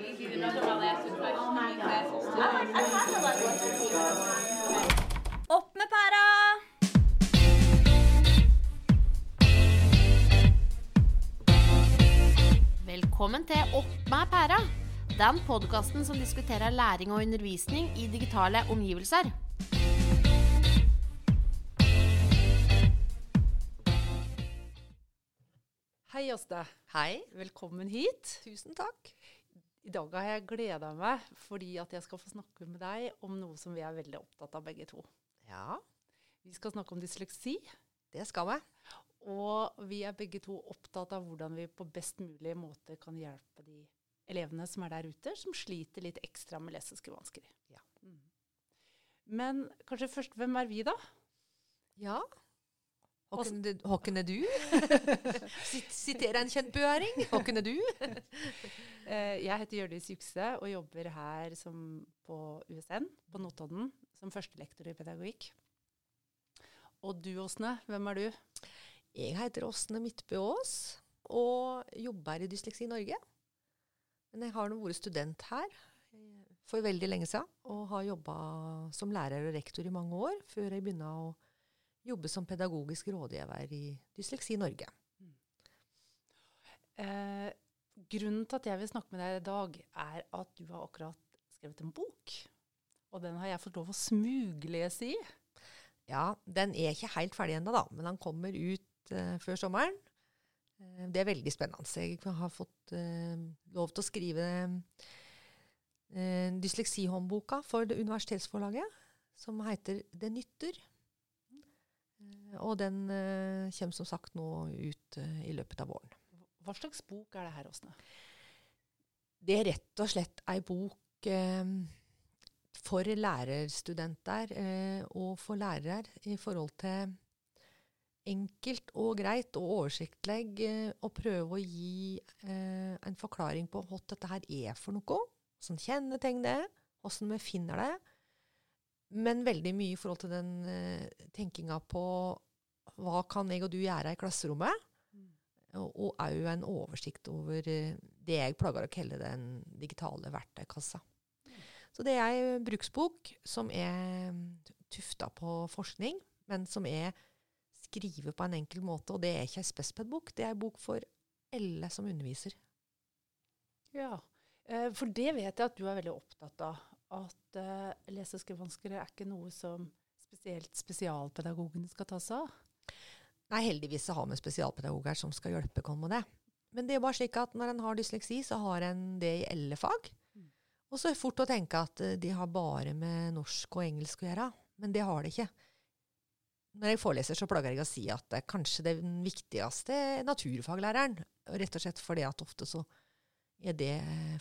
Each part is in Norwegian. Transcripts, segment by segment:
last. Oh my. Opp med pæra! Velkommen til Opp med pæra. Den podkasten som diskuterer læring og undervisning i digitale omgivelser. Hei, Åste. Hei. Velkommen hit. Tusen takk. I dag har jeg gleda meg fordi at jeg skal få snakke med deg om noe som vi er veldig opptatt av begge to. Ja, Vi skal snakke om dysleksi, det skal vi. og vi er begge to opptatt av hvordan vi på best mulig måte kan hjelpe de elevene som er der ute, som sliter litt ekstra med lese- og skrivevansker. Ja. Mm. Men kanskje først, hvem er vi, da? Ja. Håken, kunne du? Sit- Siterer en kjent bøhæring? Håken er du? Eh, jeg heter Hjørdis Jukse og jobber her som på USN på Notodden som førstelektor i pedagogikk. Og du, Åsne, hvem er du? Jeg heter Åsne Midtbø Aas og jobber i Dysleksi Norge. Men jeg har nå vært student her for veldig lenge siden, og har jobba som lærer og rektor i mange år, før jeg begynner å jobbe som pedagogisk rådgiver i Dysleksi Norge. Eh, grunnen til at jeg vil snakke med deg i dag, er at du har akkurat skrevet en bok. Og den har jeg fått lov å smuglese i. Ja, den er ikke helt ferdig ennå, da, men den kommer ut eh, før sommeren. Eh, det er veldig spennende. Jeg har fått eh, lov til å skrive eh, dysleksihåndboka for det universitetsforlaget, som heter Det nytter. Eh, og den eh, kommer som sagt nå ut eh, i løpet av våren. Hva slags bok er det her, Åsne? Det er rett og slett ei bok eh, for lærerstudenter eh, og for lærere i forhold til enkelt og greit og oversiktlig eh, å prøve å gi en forklaring på hva dette her er for noe, hvordan kjennetegn det er, hvordan vi finner det, men veldig mye i forhold til den uh, tenkinga på hva kan jeg og du gjøre i klasserommet? og òg en oversikt over eh, det jeg plager å kalle den digitale verktøykassa. Så det er ei bruksbok som er tufta på forskning, men som er skrevet på en enkel måte. Og det er ikke ei Spesped-bok, det er ei bok for alle som underviser. Ja, eh, for det vet jeg at du er veldig opptatt av. At uh, lese- og skrivevansker er ikke noe som spesielt spesialpedagogene skal ta seg av. Nei, heldigvis så har vi spesialpedagoger som skal hjelpe oss med det. Men det er bare slik at når en har dysleksi, så har en det i alle fag. Mm. Og så er det fort å tenke at eh, de har bare med norsk og engelsk å gjøre. Men det har det ikke. Når jeg foreleser, så plager jeg å si at det er kanskje den viktigste er naturfaglæreren. Rett og slett fordi at ofte så er det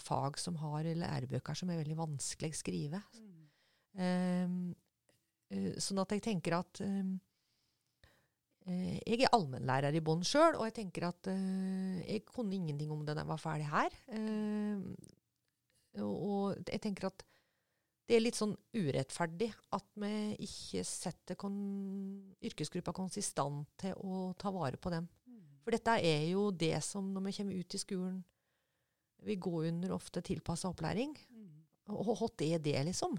fag som har lærebøker som er veldig vanskelig å skrive. Um, uh, sånn at jeg tenker at um, Jeg er allmennlærer i bånn sjøl, og jeg tenker at uh, jeg kunne ingenting om det da jeg var ferdig her. Um, og, og jeg tenker at det er litt sånn urettferdig at vi ikke setter kon yrkesgruppa konsistent til å ta vare på dem. For dette er jo det som, når vi kommer ut i skolen Vi går under ofte tilpassa opplæring. Og hva er det, liksom?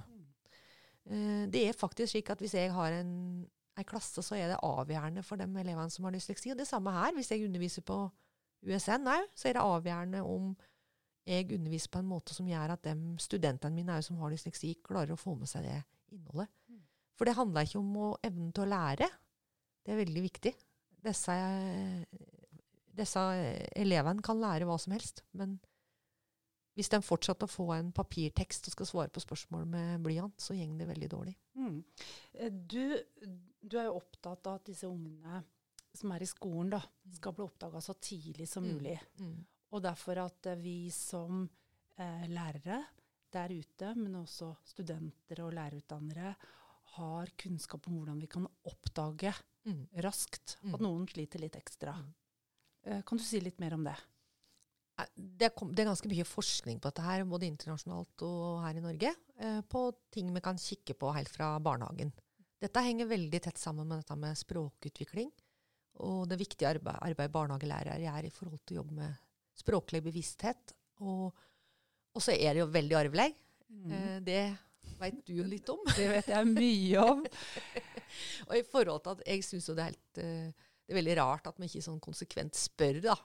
Eh, det er faktisk slik at hvis jeg har en, en klasse, så er det avgjørende for de elevene som har dysleksi. Og det samme her. Hvis jeg underviser på USN òg, så er det avgjørende om jeg underviser på en måte som gjør at de studentene mine som har dysleksi, klarer å få med seg det innholdet. For det handler ikke om evnen til å lære. Det er veldig viktig. Disse, disse elevene kan lære hva som helst, men hvis de fortsetter å få en papirtekst og skal svare på spørsmål med blyant, så går det veldig dårlig. Mm. Eh, Du, du er jo opptatt av at disse ungene som er i skolen, da, skal bli oppdaga så tidlig som Mm. mulig. Mm. Og derfor at eh, vi som eh, lærere der ute, men også studenter og lærerutdannere, har kunnskap om hvordan vi kan oppdage Mm. raskt Mm. at noen sliter litt ekstra. Mm. Eh, kan du si litt mer om det? Nei, Det, kom, det er ganske mye forskning på dette her, både internasjonalt og her i Norge, eh, på ting vi kan kikke på helt fra barnehagen. Dette henger veldig tett sammen med dette med språkutvikling, og det viktige arbeidet arbeid barnehagelærere gjør i forhold til å jobbe med språklig bevissthet, og Og så er det jo veldig arvelig. Mm. Eh, det veit du jo litt om. Det vet jeg mye om. Og i forhold til at jeg syns jo det er helt eh, Det er veldig rart at man ikke sånn konsekvent spør, da.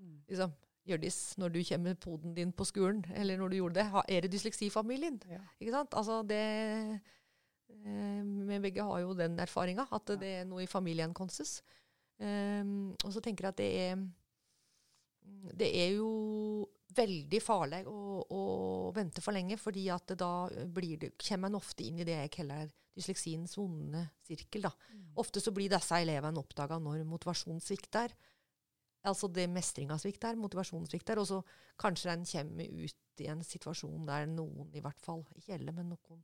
Mm. Liksom, Hjørdis, når du kommer med poden din på skolen, eller når du gjorde det, er det dysleksifamilien? Ja. Ikke sant? Altså det eh, Vi begge har jo den erfaringa, at Ja. det er noe i familien vår. Um, og så tenker jeg at det er Det er jo veldig farlig å, å vente for lenge, fordi at da blir det, kommer en ofte inn i det jeg kaller dysleksiens vonde sirkel. da. Ofte så blir disse elevene oppdaga når motivasjonen svikter. Altså det mestringa svikter, motivasjonen svikter, og så kanskje en kommer ut i en situasjon der noen, i hvert fall, ikke alle, men noen,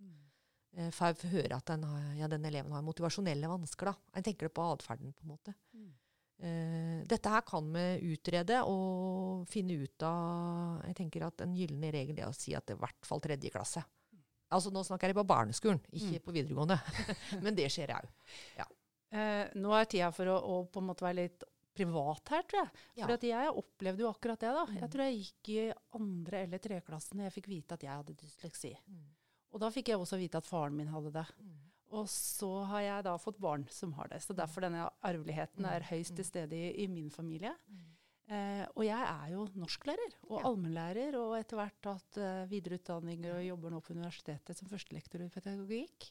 eh, får høre at den, har, ja, den eleven har motivasjonelle vansker. da. En tenker det på atferden, på en måte. Mm. Eh, dette her kan vi utrede og finne ut av Jeg tenker at en gylne regel er å si at det er i hvert fall tredje klasse. Altså Nå snakker jeg på barneskolen, ikke Mm. på videregående. Men det skjer òg. Eh, nå er tida for å, å på en måte være litt privat her, tror jeg. Ja. For jeg opplevde jo akkurat det. da. Mm. Jeg tror jeg gikk i andre eller treklassen jeg fikk vite at jeg hadde dysleksi. Mm. Og da fikk jeg også vite at faren min hadde det. Og så har jeg da fått barn som har det. Så derfor denne arveligheten er høyst til stede i, i min familie. Eh, og jeg er jo norsklærer og Ja. allmennlærer, og etter hvert tatt eh, videreutdanning og jobber nå på universitetet som førstelektor i pedagogikk.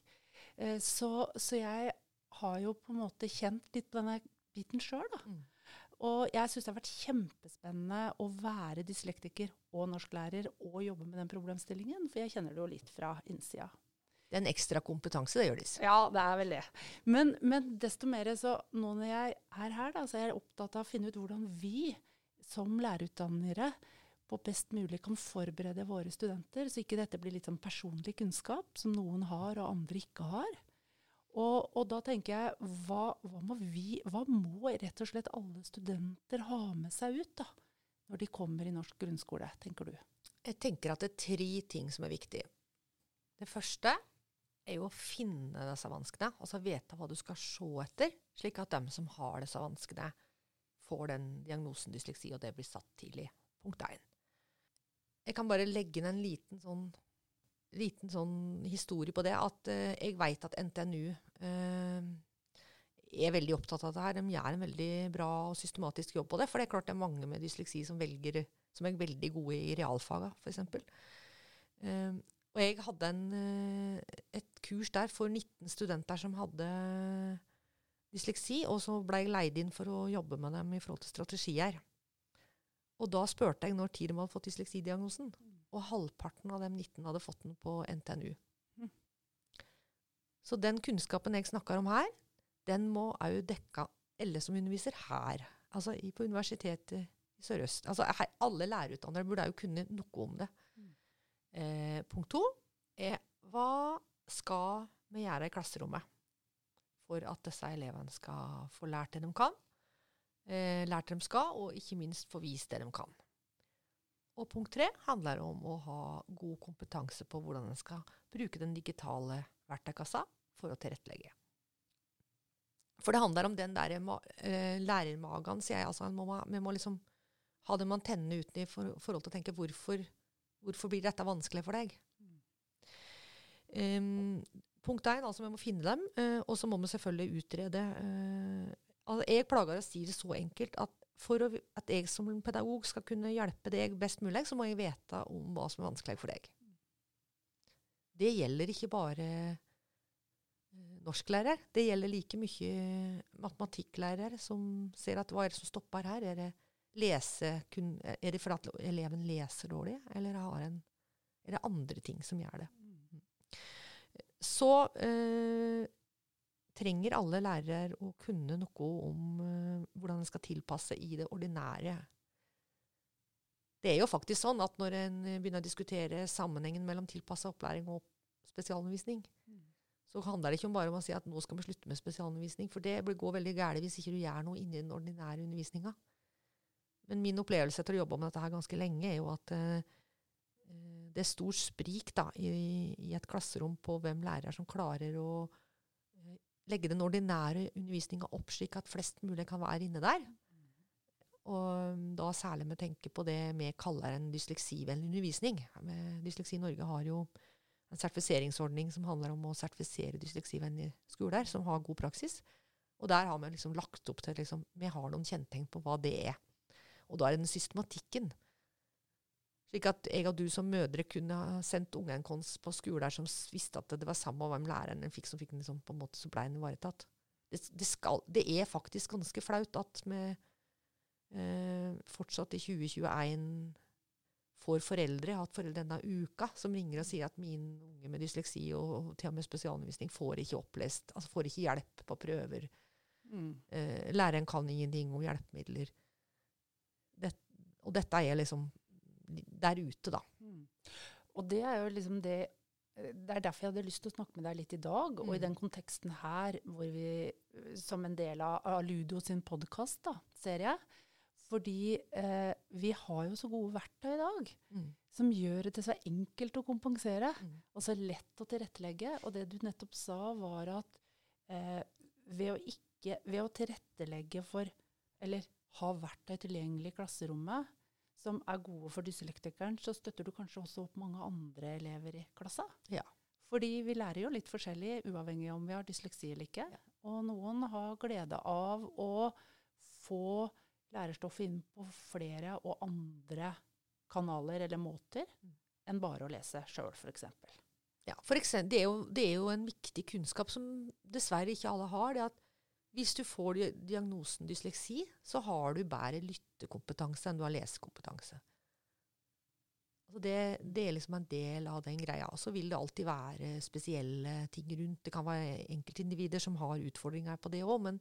Eh, så, så jeg har jo på en måte kjent litt på denne biten sjøl, da. Mm. Og jeg syns det har vært kjempespennende å være dyslektiker og norsklærer og jobbe med den problemstillingen, for jeg kjenner det jo litt fra innsida. Det er en ekstra kompetanse, det gjør disse. Ja, det er vel det. Men, men desto mer så nå når jeg er her, da, så er jeg opptatt av å finne ut hvordan vi som lærerutdannere på best mulig kan forberede våre studenter, så ikke dette blir litt sånn personlig kunnskap som noen har og andre ikke har. Og, og da tenker jeg, hva, hva, må vi, hva må rett og slett alle studenter ha med seg ut da, når de kommer i norsk grunnskole, tenker du? Jeg tenker at det er tre ting som er viktig. Det første er jo å finne disse vanskene, altså vite hva du skal se etter, slik at de som har disse vanskene, får den diagnosen dysleksi, og det blir satt tidlig. Punkt 1. Jeg kan bare legge inn en liten sånn, liten sånn historie på det, at eh, jeg vet at NTNU eh, er veldig opptatt av det her. De gjør en veldig bra og systematisk jobb på det, for det er klart det er mange med dysleksi som velger som er veldig gode i realfaga, f.eks. Um, og jeg hadde en, eh, et kurs der for 19 studenter som hadde dysleksi, og så ble jeg leid inn for å jobbe med dem i forhold til strategier. Og da spurte jeg når tid de hadde fått dysleksidiagnosen, og halvparten av dem 19 hadde fått den på NTNU. Mm. Så den kunnskapen jeg snakker om her, den må òg dekke alle som underviser her, altså i, på universitetet i Sørøst. Altså her, alle lærerutdannere burde òg kunne noe om det. Mm. Eh, punkt to er hva skal vi gjøre i klasserommet for at disse elevene skal få lært det de kan, eh, lært det de skal, og ikke minst få vist det de kan. Og punkt tre handler om å ha god kompetanse på hvordan en skal bruke den digitale verktøykassa for å tilrettelegge. For det handler om den der eh, lærermagen, sier jeg. Altså, må, vi må liksom ha dem antennene uten i for, forhold til å tenke hvorfor, hvorfor blir dette vanskelig for deg? Um, punkt én, altså vi må finne dem, uh, og så må vi selvfølgelig utrede. Uh, altså, jeg plager å si det så enkelt at for at jeg som pedagog skal kunne hjelpe deg best mulig, så må jeg vite om hva som er vanskelig for deg. Det gjelder ikke bare eh, norsklærer. Det gjelder like mye matematikklærere som ser at hva er det som stopper her? Er det, lese, kun, er det for at eleven leser dårlig, eller har en, er det andre ting som gjør det? Så eh, trenger alle lærere å kunne noe om eh, hvordan en skal tilpasse i det ordinære. Det er jo faktisk sånn at når en begynner å diskutere sammenhengen mellom tilpassa opplæring og spesialundervisning, så handler det ikke om bare om å si at nå skal vi slutte med spesialundervisning, for det går veldig galt hvis ikke du gjør noe inni den ordinære undervisninga. Men min opplevelse etter å jobbe med dette her ganske lenge, er jo at eh, eh, det er stor sprik da, i, i et klasserom på hvem lærere som klarer å eh, legge den ordinære undervisninga opp slik at flest mulig kan være inne der. Og da særlig med tenke på det vi kaller en dysleksivennlig undervisning. Dysleksi Norge har jo en sertifiseringsordning som handler om å sertifisere dysleksivennlige skoler, som har god praksis. Og der har vi liksom lagt opp til liksom, Vi har noen kjennetegn på hva det er. Og da er det den systematikken. Slik at jeg og du som mødre kunne ha sendt ungene våre på skoler som visste at det var samme hvem læreren fikk, som fikk den liksom, på en måte, så ble den ivaretatt. Det, det, skal, det er faktisk ganske flaut at vi eh, fortsatt i 2021 får foreldre, jeg har hatt foreldre denne uka, som ringer og sier at min unge med dysleksi og, og til og med spesialundervisning får ikke opplest, altså får ikke hjelp på prøver. Mm. Eh, læreren kan ingenting om hjelpemidler. Det, og dette er liksom der ute, da. Mm. Og det er jo liksom det eh, Det er derfor jeg hadde lyst til å snakke med deg litt i dag, og i Mm. den konteksten her, hvor vi eh, som en del av, av Ludo sin podkast, ser jeg. Fordi eh, vi har jo så gode verktøy i dag som gjør det så enkelt å kompensere, Mm. og så lett å tilrettelegge. Og det du nettopp sa, var at eh, ved, å ikke, ved å tilrettelegge for, eller ha verktøy tilgjengelig i klasserommet, som er gode for dyslektikeren, så støtter du kanskje også opp mange andre elever i klassa. Ja. Fordi vi lærer jo litt forskjellig, uavhengig om vi har dysleksi eller ikke. Ja. Og noen har glede av å få lærerstoffet inn på flere og andre kanaler eller måter Mm. enn bare å lese sjøl, f.eks. Ja, for eksempel, det, er jo, det er jo en viktig kunnskap som dessverre ikke alle har. det at Hvis du får diagnosen dysleksi, så har du bedre lyttekompetanse enn du har lesekompetanse. Altså det, det er liksom en del av den greia. Og så vil det alltid være spesielle ting rundt. Det kan være enkeltindivider som har utfordringer på det òg, men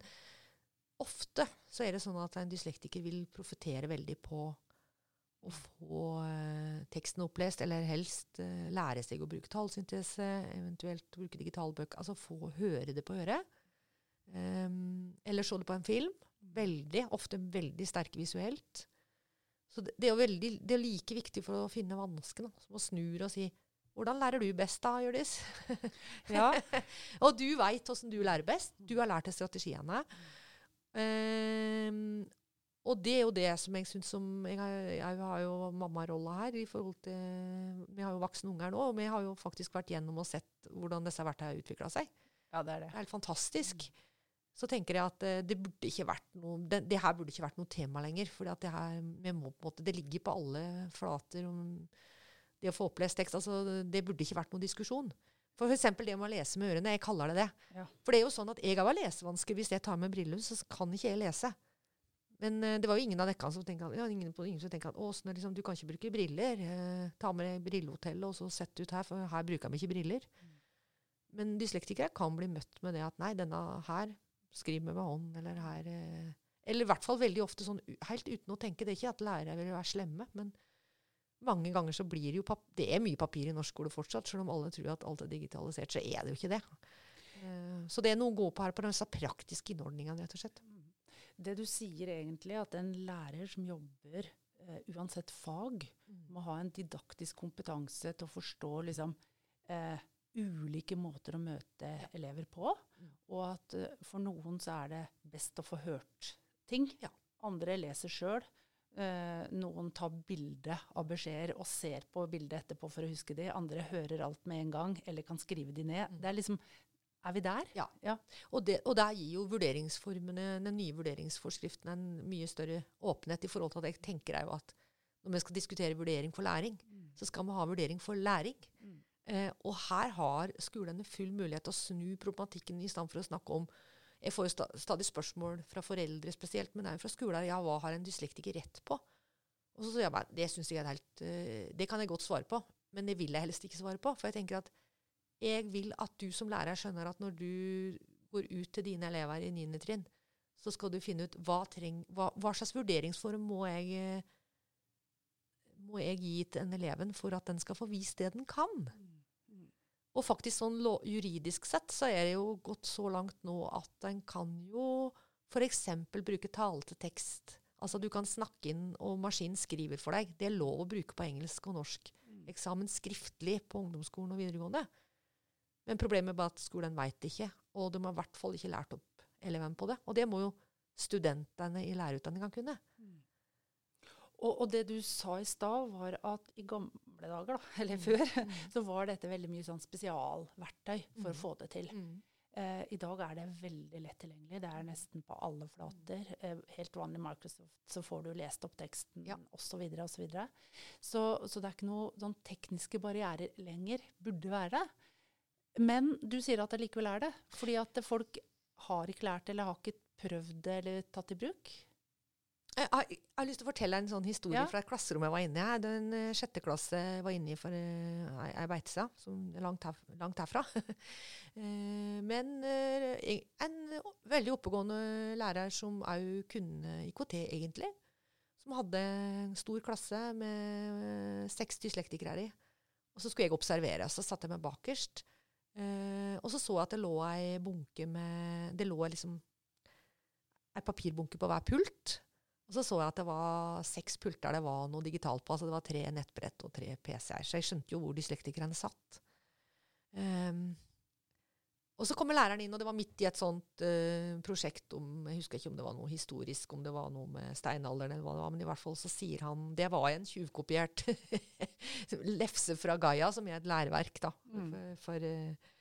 ofte så er det sånn at en dyslektiker vil profittere veldig på å få eh, teksten opplest, eller helst eh, lære seg å bruke tallsyntese, eventuelt bruke digitalbøker. Altså få høre det på øret. Um, eller se det på en film. Veldig, ofte veldig sterke visuelt. Så det, det, er jo veldig, det er like viktig for å finne vansken, da, som å snu og si hvordan lærer du best da, Hjørdis? Ja. og du veit åssen du lærer best. Du har lært deg strategiene. Um, og det er jo det som jeg syns som Jeg har, jeg har jo mammarolla her i forhold til Vi har jo voksne unger nå, og vi har jo faktisk vært gjennom og sett hvordan disse verktøyene har utvikla seg. ja, det er det. Det er helt fantastisk. Så tenker jeg at eh, det burde ikke vært noe det, det her burde ikke vært noe tema lenger. For det her må på en måte, det ligger på alle flater. om det å få opplest tekst. altså Det burde ikke vært noen diskusjon. For eksempel det med å lese med ørene. Jeg kaller det det. Ja. For det er jo sånn at jeg har lesevansker. Hvis jeg tar med briller, så kan ikke jeg lese. Men uh, det var jo ingen av dekkene som tenkte at, ja, ingen, ingen som tenkte at å, sånn, liksom, du kan ikke bruke briller. Uh, ta med brillehotellet og så sett ut her, for her bruker vi ikke briller. Men dyslektikere kan bli møtt med det at nei, denne her skriver med hånd, eller her eh, Eller i hvert fall veldig ofte sånn helt uten å tenke. Det er ikke at lærere vil være slemme, men mange ganger så blir det jo pap Det er mye papir i norsk skole fortsatt, selv om alle tror at alt er digitalisert, så er det jo ikke det. Eh, så det er noe å gå på her på disse praktiske innordningene, rett og slett. Det du sier egentlig, at en lærer som jobber Uh, uansett fag, må ha en didaktisk kompetanse til å forstå liksom, uh, ulike måter å møte elever på. Mm. Og at eh, for noen så er det best å få hørt ting. Ja. Andre leser sjøl. Eh, noen tar bilde av beskjeder og ser på bildet etterpå for å huske de. Andre hører alt med en gang, eller kan skrive de ned. Mm. Det er liksom Er vi der? Ja, Og, det, og der gir jo vurderingsformene, den nye vurderingsforskriften en mye større åpenhet i forhold til at jeg tenker er jo at når vi skal diskutere vurdering for læring, så skal vi ha vurdering for læring. Eh, og her har skolene full mulighet til å snu problematikken i stedet for å snakke om Jeg får jo sta, stadig spørsmål fra foreldre spesielt, men også fra skoler. Ja, hva har en dyslektiker rett på? Og så sier jeg bare det synes jeg er helt uh, Det kan jeg godt svare på, men det vil jeg helst ikke svare på. For jeg tenker at jeg vil at du som lærer skjønner at når du går ut til dine elever i 9. trinn, så skal du finne ut hva, treng, hva, hva slags vurderingsform må jeg, eh, må jeg gi til den eleven for at den skal få vist det den kan. Og faktisk sånn juridisk sett så er det jo gått så langt nå at en kan jo f.eks. bruke tale til tekst. Altså du kan snakke inn, og maskinen skriver for deg. Det er lov å bruke på engelsk og norsk. Eksamen skriftlig på ungdomsskolen og videregående. Men problemet er bare at skolen veit ikke, og de har i hvert fall ikke lært opp eleven på det. Og det må jo studentene i lærerutdanninga kunne. Og, og det du sa i stad, var at i gamle dager, da, eller før, så var dette veldig mye sånn spesialverktøy for å få det til. Mm. Eh, I dag er det veldig lett tilgjengelig. Det er nesten på alle flater. Eh, helt vanlig Microsoft, så får du lest opp teksten Ja. osv. Og så, så Så det er ikke noen sånn tekniske barrierer lenger. Burde være det. Men du sier at det likevel er det. Fordi at folk har ikke lært eller har ikke prøvd det eller tatt i bruk. Jeg har, jeg har lyst til å fortelle en sånn historie Ja. fra et klasserom jeg var inne i. Det er en eh, sjette klasse jeg var inne i for uh, ei ei beitesa, som er langt, her, langt herfra. uh, men en veldig oppegående lærer som òg kunne IKT, egentlig. Som hadde en stor klasse med seks dyslektikere i. Og så skulle jeg observere, og så satt jeg meg bakerst. Og så så jeg at det lå ei bunke med Det lå liksom ei papirbunke på hver pult. Og så så jeg at det var seks pulter det var noe digitalt på. altså Det var tre nettbrett og tre PC-er. Så jeg skjønte jo hvor dyslektikerne satt. Um, og så kommer læreren inn, og det var midt i et sånt uh, prosjekt om Jeg husker ikke om det var noe historisk, om det var noe med steinalderen, eller hva det var, men i hvert fall så sier han Det var en tjuvkopiert lefse fra Gaia, som er et læreverk da, Mm. for, for, eh,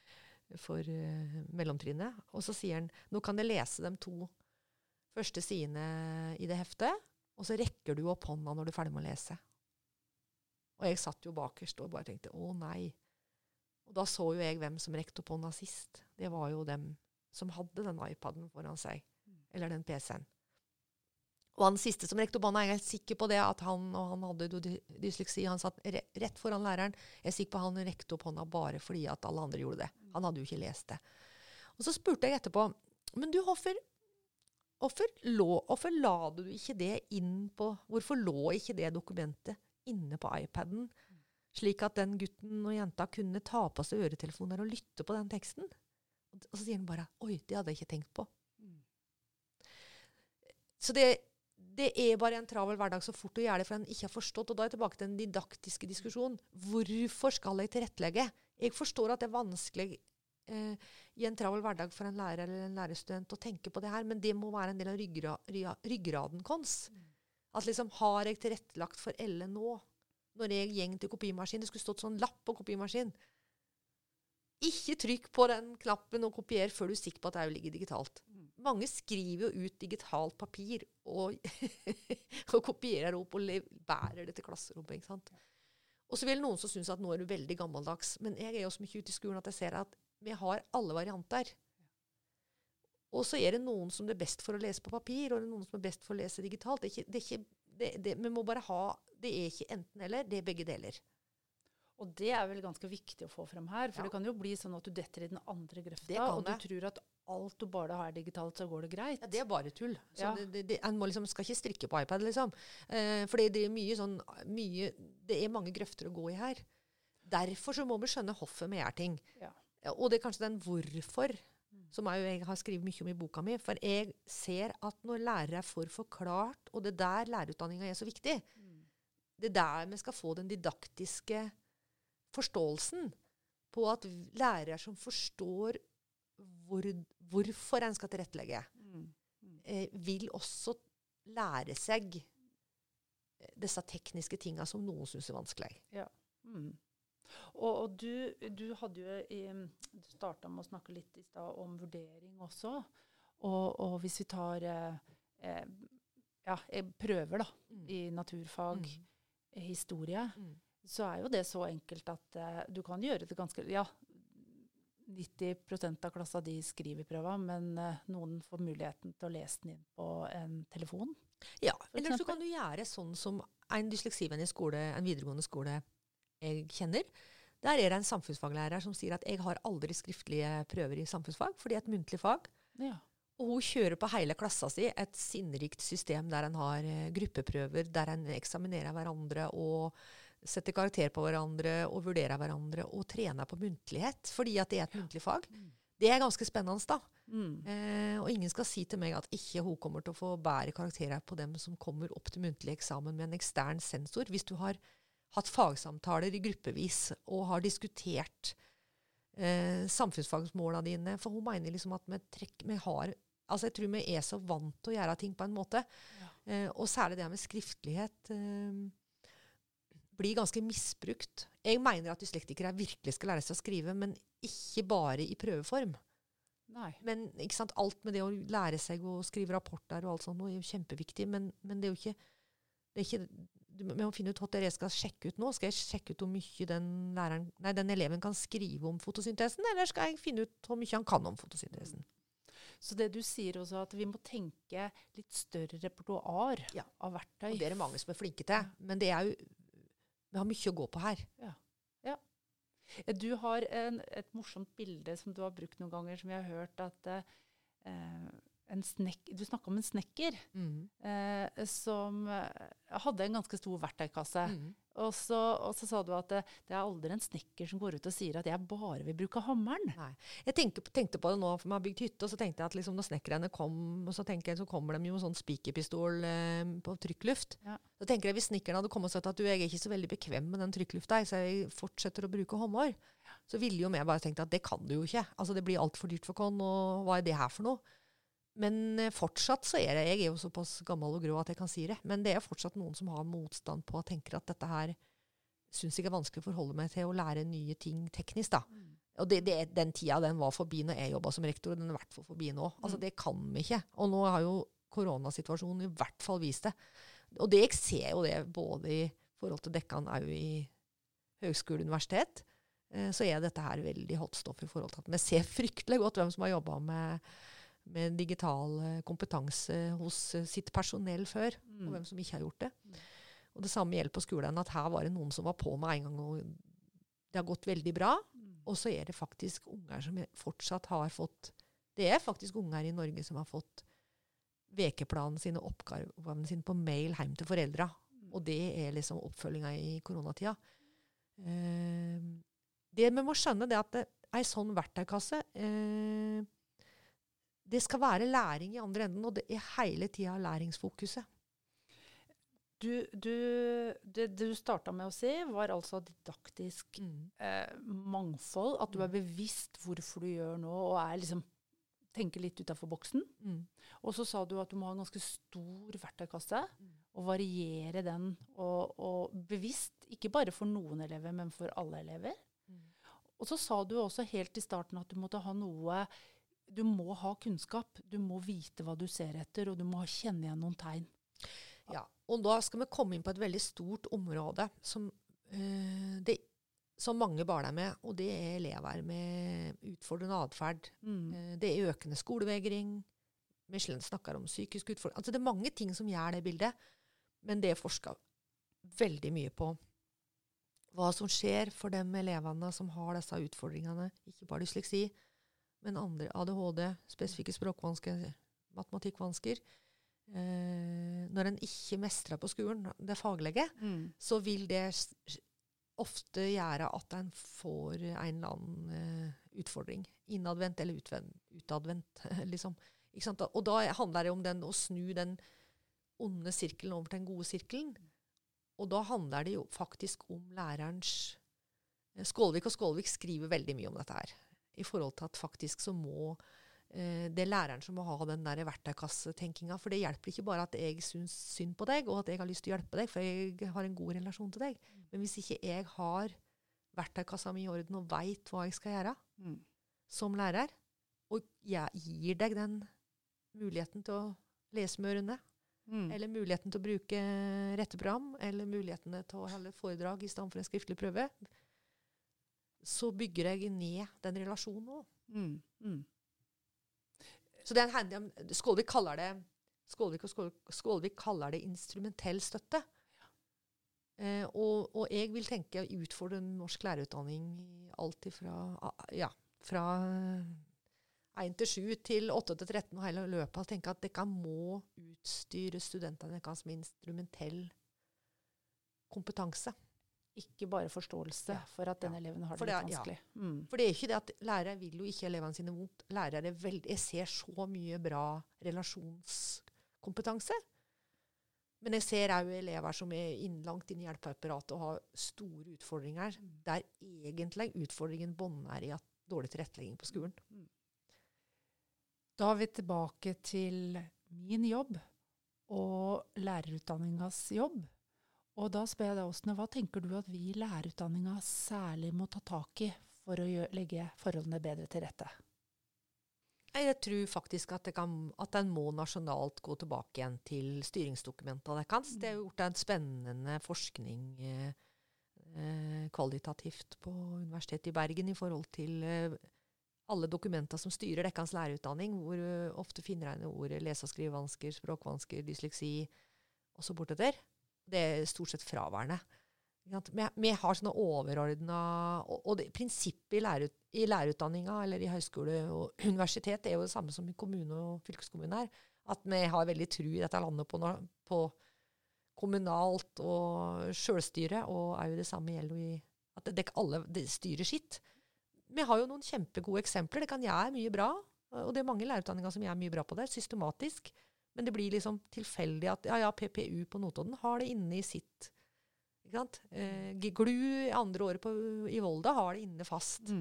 for uh, mellomtrinnet. Og så sier han nå kan jeg lese dem to første sidene i det heftet, og så rekker du opp hånda når du er ferdig med å lese. Og jeg satt jo bakerst og bare tenkte å nei. Og da så jo jeg hvem som rekte opp hånda sist. Det var jo dem som hadde den iPaden foran seg. Eller den PC-en. Og han siste som rekte opp hånda, jeg er helt sikker på det, at han, og han hadde dysleksi, han satt rett foran læreren. Jeg er sikker på han rekte opp hånda bare fordi at alle andre gjorde det. Han hadde jo ikke lest det. Og så spurte jeg etterpå, men du, hvorfor, hvorfor, lå, hvorfor la du ikke det inn på Hvorfor lå ikke det dokumentet inne på iPaden, slik at den gutten og jenta kunne ta på seg øretelefoner og lytte på den teksten? Og så sier han bare Oi, det hadde jeg ikke tenkt på. Så det, det er bare en travel hverdag så fort du gjør det for en ikke har forstått. Og da er jeg tilbake til den didaktiske diskusjonen. Hvorfor skal jeg tilrettelegge? Jeg forstår at det er vanskelig eh, i en travel hverdag for en lærer eller en lærerstudent å tenke på det her, men det må være en del av ryggra, rya- ryggraden vår. At liksom, har jeg tilrettelagt for Elle nå? Når jeg gjeng til kopimaskin, det skulle stått sånn lapp på kopimaskin. Ikke trykk på den knappen og kopier før du er sikker på at det ligger digitalt. Mange skriver jo ut digitalt papir og, og kopierer opp og bærer det til klasserommet. ikke sant? Og så vil noen som synes at nå er du veldig gammeldags. Men jeg er jo så mye ute i skolen at jeg ser at vi har alle varianter. Og så er det noen som det er best for å lese på papir, og det er noen som er best for å lese digitalt. Det er ikke, det er ikke, det, det, vi må bare ha Det er ikke enten-eller, det er begge deler. Og det er vel ganske viktig å få frem her. For Ja. det kan jo bli sånn at du detter i den andre grøfta, og du jeg. tror at alt du bare har digitalt, så går det greit. Ja, det er bare tull. Så Ja. det, det, en må liksom, skal ikke strikke på iPad, liksom. Eh, for det er mye sånn mye, Det er mange grøfter å gå i her. Derfor så må vi skjønne hvorfor vi gjør ting. Ja. Ja, Og det er kanskje den hvorfor som jeg, jeg har skrevet mye om i boka mi. For jeg ser at når lærere får forklart, og det er der lærerutdanninga er så viktig Det er der vi skal få den didaktiske forståelsen på at lærere som forstår hvor, hvorfor en skal tilrettelegge, Mm. eh, vil også lære seg disse tekniske tinga som noen syns er vanskelig. Mm. Og, og du, du hadde jo Du starta med å snakke litt i stad om vurdering også. Og, og hvis vi tar eh, eh, ja, eh, prøver da, Mm. i naturfag, mm. historie, Mm. så er jo det så enkelt at eh, du kan gjøre det ganske Ja, 90% av klassa de skriver prøva, men eh, noen får muligheten til å lese den inn på en telefon. Ja, eller så kan du gjøre sånn som en dysleksivenn i skole, en videregående skole jeg kjenner. Der er det en samfunnsfaglærer som sier at jeg har aldri skriftlige prøver i samfunnsfag, for det er et muntlig fag. Ja. Og hun kjører på hele klassa si et sinnrikt system der en har eh, gruppeprøver, der en eksaminerer hverandre og setter karakter på hverandre og vurderer hverandre og trener på muntlighet, fordi at det er et muntlig fag. Det er ganske spennende, da. Mm. Eh, og ingen skal si til meg at ikke hun kommer til å få bedre karakterer på dem som kommer opp til muntlig eksamen med en ekstern sensor. Hvis du har hatt fagsamtaler i gruppevis og har diskutert eh, samfunnsfagsmåla dine. For hun mener liksom at vi, trekk, vi har Altså jeg tror vi er så vant til å gjøre ting på en måte. Ja. Eh, og særlig det med skriftlighet eh, blir ganske misbrukt. Jeg mener at dyslektikere virkelig skal lære seg å skrive, men ikke bare i prøveform. Nei. Men ikke sant, alt med det å lære seg å skrive rapporter og alt sånt, noe er jo kjempeviktig. Men, men det er jo ikke, det er ikke du må finne ut hva det er jeg skal sjekke ut nå. Skal jeg sjekke ut hvor mye den, læreren, nei, den eleven kan skrive om fotosyntesen, eller skal jeg finne ut hvor mye han kan om fotosyntesen? Så det du sier også, at vi må tenke litt større repertoar Ja. av verktøy. Og det er det mange som er flinke til. Men det er jo Vi har mye å gå på her. Eh, Du har en, et morsomt bilde som du har brukt noen ganger, som jeg har hørt at eh, Du snakka om en snekker eh, som eh, hadde en ganske stor verktøykasse. Mm. Og, så, og så sa du at det, det er aldri en snekker som går ut og sier at 'jeg bare vil bruke hammeren'. Nei. Jeg tenkte, tenkte på det nå, for vi har bygd hytte, og så tenkte jeg at liksom når snekkerne kom, så, jeg, så kommer de jo med sånn spikerpistol eh, på trykkluft. Ja. Så tenker jeg Hvis snekkeren hadde kommet og sagt at du, jeg er ikke så veldig bekvem med den trykklufta, så jeg fortsetter å bruke håndår, så ville jo vi bare tenkt at det kan du jo ikke. Altså Det blir altfor dyrt for oss, og hva er det her for noe? Men eh, fortsatt så er det Jeg er jo såpass gammel og grå at jeg kan si det. Men det er fortsatt noen som har motstand på og tenker at dette her syns jeg er vanskelig å forholde meg til å lære nye ting teknisk. da. Og det, det, den tida den var forbi når jeg jobba som rektor, og den er i hvert fall forbi nå. Altså, Mm. Det kan vi ikke. Og nå har jo koronasituasjonen i hvert fall vist det. Og det, jeg ser jo det både i forhold til dekkan òg i høgskole og universitet. Eh, så er dette her veldig hotstoff i forhold til at vi ser fryktelig godt hvem som har jobba med, med digital eh, kompetanse hos eh, sitt personell før, og hvem som ikke har gjort det. Mm. Og det samme gjelder på skolen, at her var det noen som var på med en gang, og det har gått veldig bra. Mm. Og så er det faktisk unger som fortsatt har fått Det er faktisk unger i Norge som har fått ukeplanen sine, oppgavene sine på mail hjem til foreldra. Og det er liksom oppfølginga i koronatida. Eh, det vi må skjønne, det er at ei sånn verktøykasse eh, Det skal være læring i andre enden, og det er hele tida læringsfokuset. Du, du, det du starta med å si, var altså didaktisk eh, mangfold. At du er bevisst hvorfor du gjør noe, og er liksom tenker litt utafor boksen. Mm. Og så sa du at du må ha en ganske stor verktøykasse, Mm. og variere den. Og, og bevisst, ikke bare for noen elever, men for alle elever. Mm. Og så sa du også helt i starten at du måtte ha noe Du må ha kunnskap. Du må vite hva du ser etter, og du må kjenne igjen noen tegn. Ja, og da skal vi komme inn på et veldig stort område som, øh, det, som mange barn er med, og det er elever med utfordrende atferd. Mm. Eh, det er økende skolevegring. Michelin snakker om psykisk utfordring. Altså det er mange ting som gjør det bildet, men det er forska veldig mye på hva som skjer for de elevene som har disse utfordringene. Ikke bare dysleksi, men andre ADHD, spesifikke språkvansker, matematikkvansker. Eh, når en ikke mestrer på skolen, det faglige, Mm. så vil det ofte gjøre at en får en eller annen eh, utfordring. Innadvendt eller utadvendt, liksom. Og da handler det om den, å snu den onde sirkelen over til den gode sirkelen. Og da handler det jo faktisk om lærerens eh, Skålvik og Skålvik skriver veldig mye om dette her. I forhold til at faktisk så må eh, det er læreren som må ha den der verktøykassetenkinga. For det hjelper ikke bare at jeg syns synd på deg, og at jeg har lyst til å hjelpe deg, for jeg har en god relasjon til deg. Men hvis ikke jeg har verktøykassa mi i orden og veit hva jeg skal gjøre Mm. som lærer, og jeg gir deg den muligheten til å lese med ørene, Mm. eller muligheten til å bruke retteprogram, eller mulighetene til å holde foredrag i stedet for en skriftlig prøve, så bygger jeg ned den relasjonen òg. Mm. Mm. Så det er en Skålvik kaller det Skålvik og Skålvik, Skålvik kaller det instrumentell støtte. Eh, og, og jeg vil tenke å utfordre norsk lærerutdanning alt ifra ja, fra 1 til 7 til 8 til 13 og hele løpet. Og tenke at dere må utstyre studentene deres med instrumentell kompetanse. Ikke bare forståelse for at den eleven har det litt er- ja. vanskelig. Mm. For det er ikke det at lærere vil jo ikke elevene sine vondt. Lærere er veldig, Jeg ser så mye bra relasjonskompetanse. Men jeg ser òg elever som er innlangt inn i hjelpeapparatet og har store utfordringer, der egentlig utfordringen bånder i at dårlig tilrettelegging på skolen. Da er vi tilbake til min jobb og lærerutdanningas jobb. Og da spør jeg deg, Åsne, hva tenker du at vi i lærerutdanninga særlig må ta tak i for å gjøre, legge forholdene bedre til rette? Jeg tror faktisk at, kan, at en må nasjonalt gå tilbake igjen til styringsdokumentene deres. Det er jo gjort en spennende forskning eh, eh, kvalitativt på Universitetet i Bergen i forhold til eh, alle dokumenter som styrer deres lærerutdanning, hvor eh, ofte finner en ordet lese- og skrivevansker, språkvansker, dysleksi osv. bortetter. Det er stort sett fraværende. Vi, har sånne overordna Og, det, prinsippet i, lærerut, lærerutdanninga eller i høyskole og universitet er jo det samme som i kommune og fylkeskommune her. At vi har veldig tru i dette landet på, på kommunalt og sjølstyre, og er jo det samme gjelder i at det, det, alle det styrer sitt. Vi har jo noen kjempegode eksempler. Det kan gjøre mye bra. Og det er mange lærerutdanninger som gjør mye bra på det, systematisk. Men det blir liksom tilfeldig at ja, ja, PPU på Notodden har det inne i sitt ikke sant? Eh, GLU andre året på, i Volda har det inne fast.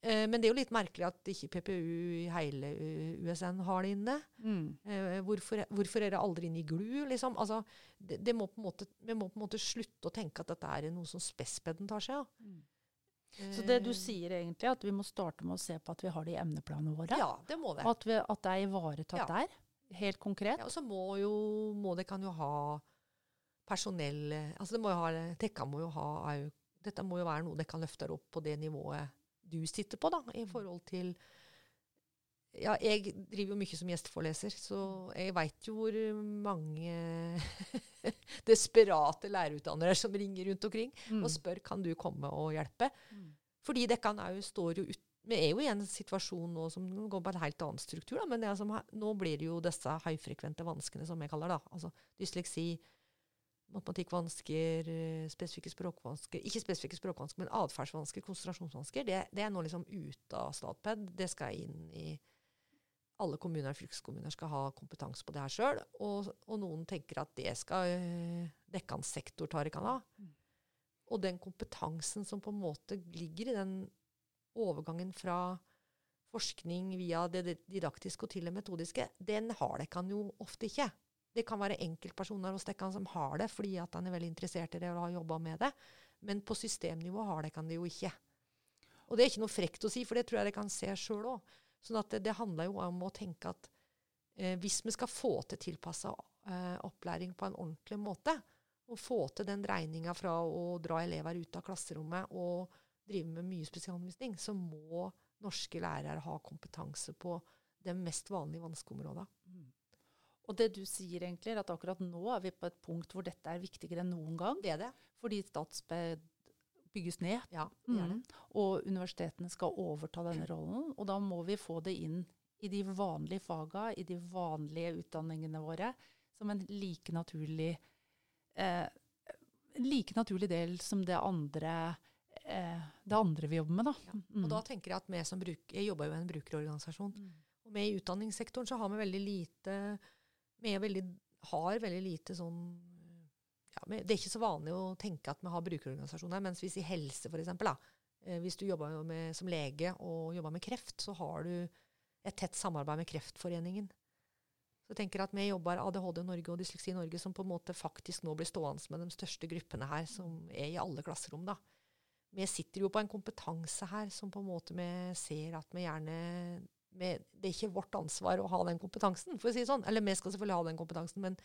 Eh, men det er jo litt merkelig at ikke PPU i hele eh, USN har det inne. Mm. Eh, hvorfor, hvorfor er det aldri inne i GLU? Liksom? Altså, det, det må på en måte, vi må på en måte slutte å tenke at dette er noe som spespeden tar seg av. Mm. Så det du Eh, sier egentlig, er at vi må starte med å se på at vi har det i emneplanene våre? Ja, det må det. At, vi, at det er ivaretatt Ja. der? Helt konkret? Ja, og så må jo må det kan jo ha personell Altså det må jo ha Tekka må jo ha jo, Dette må jo være noe det kan løfte opp på det nivået du sitter på, da, i forhold til ja, jeg driver jo mye som gjesteforeleser, så jeg veit jo hvor mange desperate lærerutdannere som ringer rundt omkring Mm. og spør kan du komme og hjelpe. Mm. Fordi dekkene jo, står jo ut Vi er jo i en situasjon nå som går på en helt annen struktur. Da, men det er som, nå blir det jo disse høyfrekvente vanskene, som jeg kaller det. Altså dysleksi, matematikkvansker, eh, spesifikke språkvansker Ikke spesifikke språkvansker, men atferdsvansker, konsentrasjonsvansker. Det, det er nå liksom ute av Statped. Det skal inn i alle kommuner og fylkeskommuner skal ha kompetanse på det her sjøl. Og, og noen tenker at det skal øh, dekkende sektor ta kan ha. Mm. Og den kompetansen som på en måte ligger i den overgangen fra forskning via det det didaktiske og til det metodiske, den har dekkene jo ofte ikke. Det kan være enkeltpersoner hos dere som har det fordi at han er veldig interessert i det og har jobba med det. Men på systemnivå har dekkene det jo ikke. Og det er ikke noe frekt å si, for det tror jeg de kan se sjøl òg. Sånn at det, det handler jo om å tenke at eh, hvis vi skal få til tilpassa eh, opplæring på en ordentlig måte, og få til den dreininga fra å dra elever ut av klasserommet og drive med mye spesialundervisning, så må norske lærere ha kompetanse på de mest vanlige vanskeområdene. Mm. Og det du sier egentlig, er at akkurat nå er vi på et punkt hvor dette er viktigere enn noen gang. Det er det. Fordi Statsped bygges ned. Ja, det er det. Mm. Og universitetene skal overta denne rollen. Og da må vi få det inn i de vanlige faga, i de vanlige utdanningene våre, som en like naturlig, eh, like naturlig del som det andre, eh, det andre vi jobber med. Da. Ja. Mm. Og da tenker jeg at vi som bruk, Jeg jobber jo i en brukerorganisasjon. Mm. Og vi i utdanningssektoren så har vi veldig lite Vi veldig, har veldig lite sånn ja, vi, Det er ikke så vanlig å tenke at vi har brukerorganisasjoner. Mens hvis i helse, for eksempel, da, eh, hvis du jobber med, som lege og jobber med kreft, så har du et tett samarbeid med Kreftforeningen. Så jeg tenker at Vi jobber ADHD Norge og Dysleksi Norge, som på en måte faktisk nå blir stående med de største gruppene her, som er i alle klasserom. da. Vi sitter jo på en kompetanse her som på en måte vi ser at vi gjerne vi, Det er ikke vårt ansvar å ha den kompetansen, for å si det sånn. Eller vi skal selvfølgelig ha den kompetansen, men,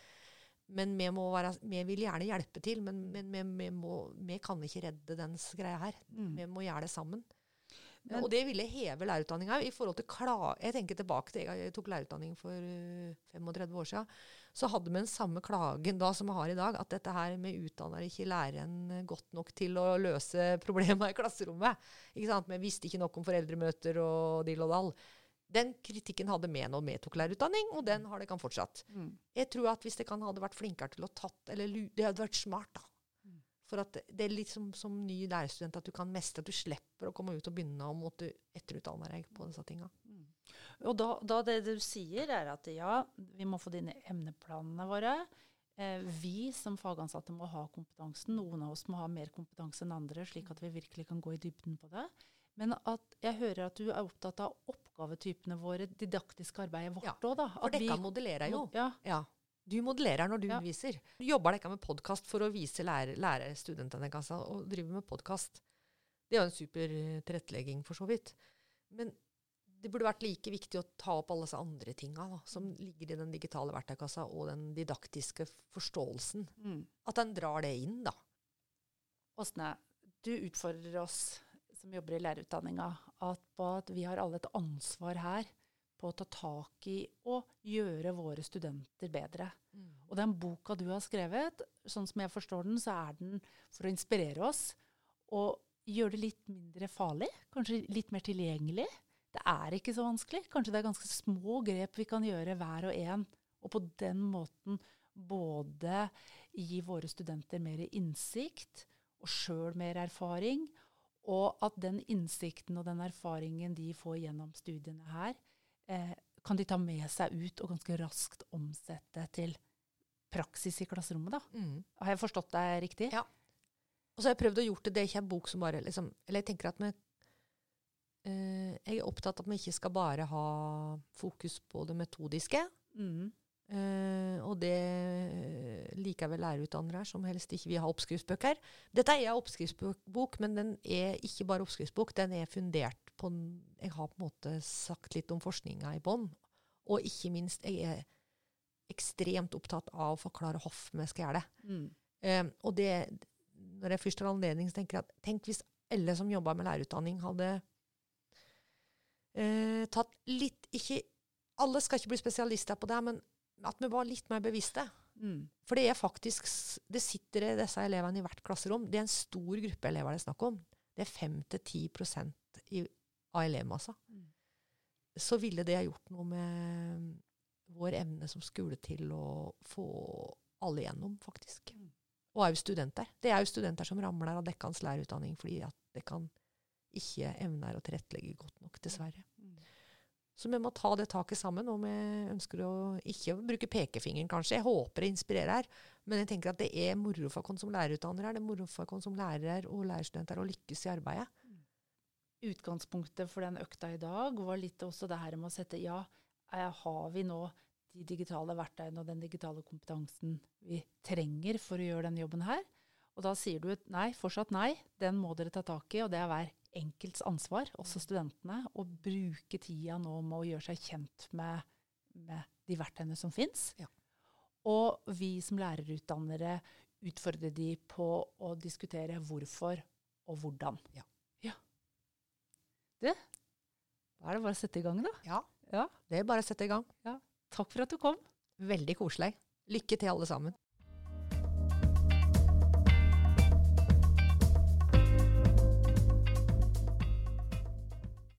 men vi, må være, vi vil gjerne hjelpe til. Men, men vi, må, vi kan ikke redde dens greia her. Mm. Vi må gjøre det sammen. Men- og det ville heve lærerutdanninga i forhold til kla Jeg tenker tilbake til jeg tok lærerutdanning for øh, 35 år siden. Så hadde vi den samme klagen da som vi har i dag, at dette her med utdanner ikke læreren godt nok til å løse problemer i klasserommet. Ikke sant? Vi visste ikke nok om foreldremøter og dill og dall. Den kritikken hadde vi når vi tok lærerutdanning, og den har det kan fortsatt. Mm. Jeg tror at hvis det kan hadde vært flinkere til å tatt eller Det hadde vært smart, da. For at det er litt som, som ny lærerstudent at du kan mestre, at du slipper å komme ut og begynne å måtte etterutdanne deg på disse tinga. Mm. Og da, da det du sier, er at ja, vi må få dine emneplanene våre. Eh, vi som fagansatte må ha kompetansen. Noen av oss må ha mer kompetanse enn andre, slik at vi virkelig kan gå i dybden på det. Men at jeg hører at du er opptatt av oppgavetypene våre, didaktiske arbeidet vårt Ja, òg, da. For At vi modellerer jo. Ja, Ja. Du modellerer når du Ja. underviser. Du jobber ikke med podkast for å vise lære, lære studentene kassa, og driver med podkast. Det er jo en super eh, tilrettelegging, for så vidt. Men det burde vært like viktig å ta opp alle disse andre tinga som ligger i den digitale verktøykassa, og den didaktiske forståelsen. Mm. At den drar det inn, da. Åsne, du utfordrer oss som jobber i lærerutdanninga, at på at vi har alle et ansvar her på å ta tak i og gjøre våre studenter bedre. Og den boka du har skrevet, sånn som jeg forstår den, så er den for å inspirere oss og gjøre det litt mindre farlig, kanskje litt mer tilgjengelig. Det er ikke så vanskelig. Kanskje det er ganske små grep vi kan gjøre hver og en, og på den måten både gi våre studenter mer innsikt og sjøl mer erfaring, og at den innsikten og den erfaringen de får gjennom studiene her, eh, kan de ta med seg ut og ganske raskt omsette til praksis i klasserommet. da. Mm. Har jeg forstått deg riktig? Ja. Og så har jeg prøvd å gjort det. Det er ikke en bok som bare liksom Eller jeg tenker at vi eh, Jeg er opptatt av at vi ikke skal bare ha fokus på det metodiske. Mm. Eh, og det liker vel lærerutdannere som helst ikke vil ha oppskriftsbøker. Dette er en oppskriftsbok, men den er ikke bare oppskriftsbok. Den er fundert på Jeg har på en måte sagt litt om forskninga i bånn. Og ikke minst, jeg er ekstremt opptatt av å forklare hvorfor vi skal gjøre det. Mm. Uh, og det, når jeg først har anledning, så tenker jeg at tenk hvis alle som jobber med lærerutdanning, hadde uh, tatt litt ikke, Alle skal ikke bli spesialister på det, men at vi var litt mer bevisste. Mm. For det er faktisk Det sitter disse elevene i hvert klasserom. Det er en stor gruppe elever det er snakk om. Det er 5-10 i- av elevmassa. Mm. Så ville det ha gjort noe med vår evne som skole til å få alle gjennom, faktisk. Mm. Og òg studenter. Det er jo studenter som ramler av dekkans lærerutdanning fordi at det kan ikke evner å tilrettelegge godt nok, dessverre. Mm. Så vi må ta det taket sammen, og vi ønsker å ikke bruke pekefingeren, kanskje. Jeg håper det inspirerer, her, men jeg tenker at det er moro for oss som lærerutdannere, det er moro for oss som lærere og lærerstudenter å lykkes i arbeidet. Utgangspunktet for den økta i dag var litt også det her med å sette Ja, har vi nå de digitale verktøyene og den digitale kompetansen vi trenger for å gjøre den jobben her? Og da sier du nei, fortsatt nei. Den må dere ta tak i, og det er hver enkelts ansvar, også studentene, å bruke tida nå med å gjøre seg kjent med, med de verktøyene som fins. Ja. Og vi som lærerutdannere utfordrer de på å diskutere hvorfor og hvordan. Ja. ja. Du, da er det bare å sette i gang, da. Ja. Ja. Det er bare å sette i gang. Takk for at du kom. Veldig koselig. Lykke til, alle sammen.